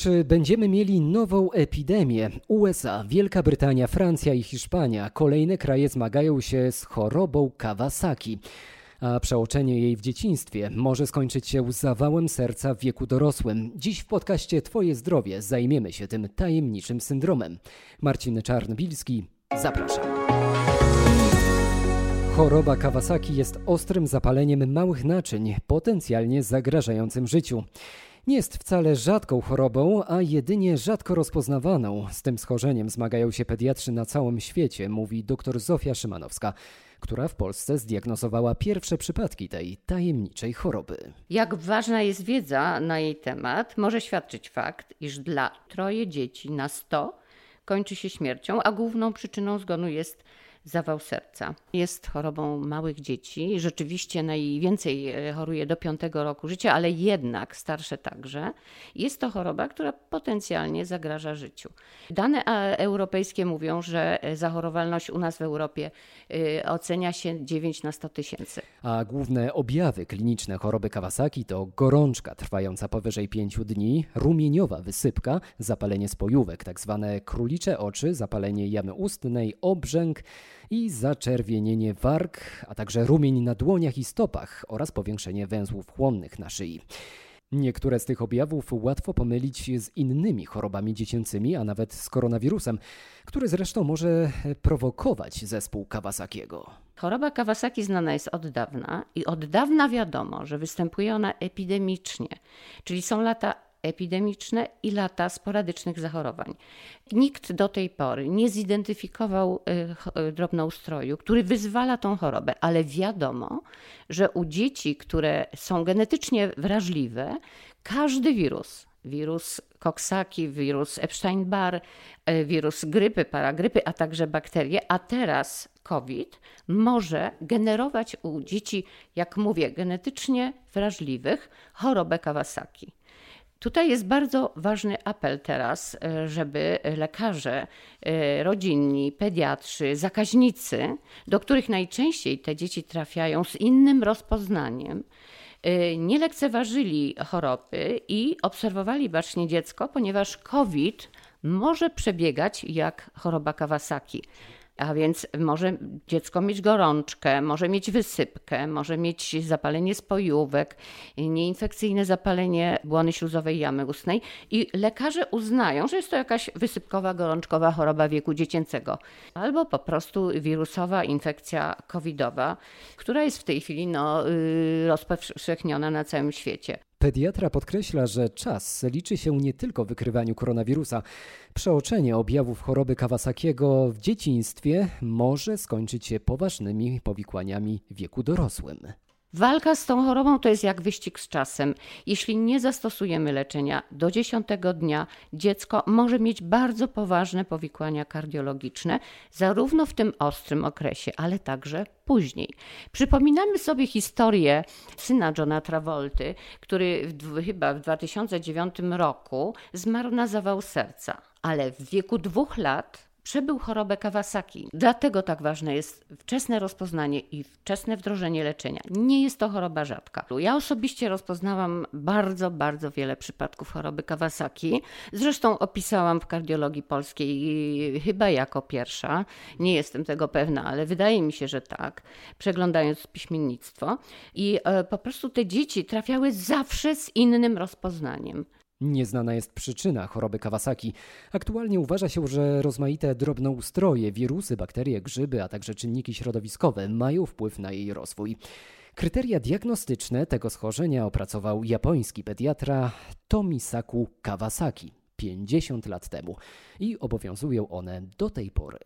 Czy będziemy mieli nową epidemię? USA, Wielka Brytania, Francja i Hiszpania kolejne kraje zmagają się z chorobą Kawasaki. A przeoczenie jej w dzieciństwie może skończyć się zawałem serca w wieku dorosłym. Dziś w podcaście Twoje zdrowie zajmiemy się tym tajemniczym syndromem. Marcin Czarnbilski, zapraszam. Choroba Kawasaki jest ostrym zapaleniem małych naczyń, potencjalnie zagrażającym życiu. Nie jest wcale rzadką chorobą, a jedynie rzadko rozpoznawaną. Z tym schorzeniem zmagają się pediatrzy na całym świecie, mówi dr Zofia Szymanowska która w Polsce zdiagnozowała pierwsze przypadki tej tajemniczej choroby. Jak ważna jest wiedza na jej temat, może świadczyć fakt, iż dla troje dzieci na 100 kończy się śmiercią, a główną przyczyną zgonu jest zawał serca. Jest chorobą małych dzieci. Rzeczywiście najwięcej e, choruje do piątego roku życia, ale jednak starsze także. Jest to choroba, która potencjalnie zagraża życiu. Dane europejskie mówią, że zachorowalność u nas w Europie e, ocenia się 9 na 100 tysięcy. A główne objawy kliniczne choroby Kawasaki to gorączka trwająca powyżej 5 dni, rumieniowa wysypka, zapalenie spojówek, tak zwane królicze oczy, zapalenie jamy ustnej, obrzęk, i zaczerwienienie warg, a także rumień na dłoniach i stopach oraz powiększenie węzłów chłonnych na szyi. Niektóre z tych objawów łatwo pomylić z innymi chorobami dziecięcymi, a nawet z koronawirusem, który zresztą może prowokować zespół Kawasakiego. Choroba Kawasaki znana jest od dawna i od dawna wiadomo, że występuje ona epidemicznie, czyli są lata epidemiczne i lata sporadycznych zachorowań. Nikt do tej pory nie zidentyfikował y, y, drobnoustroju, który wyzwala tą chorobę, ale wiadomo, że u dzieci, które są genetycznie wrażliwe, każdy wirus, wirus koksaki, wirus Epstein-Barr, y, wirus grypy, paragrypy, a także bakterie, a teraz COVID może generować u dzieci, jak mówię, genetycznie wrażliwych chorobę Kawasaki. Tutaj jest bardzo ważny apel teraz, e, żeby lekarze e, rodzinni, pediatrzy, zakaźnicy, do których najczęściej te dzieci trafiają z innym rozpoznaniem, e, nie lekceważyli choroby i obserwowali bacznie dziecko, ponieważ COVID może przebiegać jak choroba Kawasaki. A więc może dziecko mieć gorączkę, może mieć wysypkę, może mieć zapalenie spojówek, nieinfekcyjne zapalenie błony śluzowej jamy ustnej i lekarze uznają, że jest to jakaś wysypkowa, gorączkowa choroba wieku dziecięcego albo po prostu wirusowa infekcja covidowa, która jest w tej chwili no, y, rozpowszechniona na całym świecie. Pediatra podkreśla, że czas liczy się nie tylko w wykrywaniu koronawirusa. Przeoczenie objawów choroby Kawasakiego w dzieciństwie może skończyć się poważnymi powikłaniami w wieku dorosłym. Walka z tą chorobą to jest jak wyścig z czasem. Jeśli nie zastosujemy leczenia do 10 dnia, dziecko może mieć bardzo poważne powikłania kardiologiczne, zarówno w tym ostrym okresie, ale także później. Przypominamy sobie historię syna Johna Travolty, który w, chyba w 2009 roku zmarł na zawał serca, ale w wieku dwóch lat przebył chorobę Kawasaki. Dlatego tak ważne jest wczesne rozpoznanie i wczesne wdrożenie leczenia. Nie jest to choroba rzadka. Ja osobiście rozpoznałam bardzo, bardzo wiele przypadków choroby Kawasaki. Zresztą opisałam w kardiologii polskiej chyba jako pierwsza. Nie jestem tego pewna, ale wydaje mi się, że tak, przeglądając piśmiennictwo. I e, po prostu te dzieci trafiały zawsze z innym rozpoznaniem. Nieznana jest przyczyna choroby Kawasaki. Aktualnie uważa się, że rozmaite drobnoustroje, wirusy, bakterie, grzyby, a także czynniki środowiskowe mają wpływ na jej rozwój. Kryteria diagnostyczne tego schorzenia opracował japoński pediatra Tomisaku Kawasaki 50 lat temu i obowiązują one do tej pory.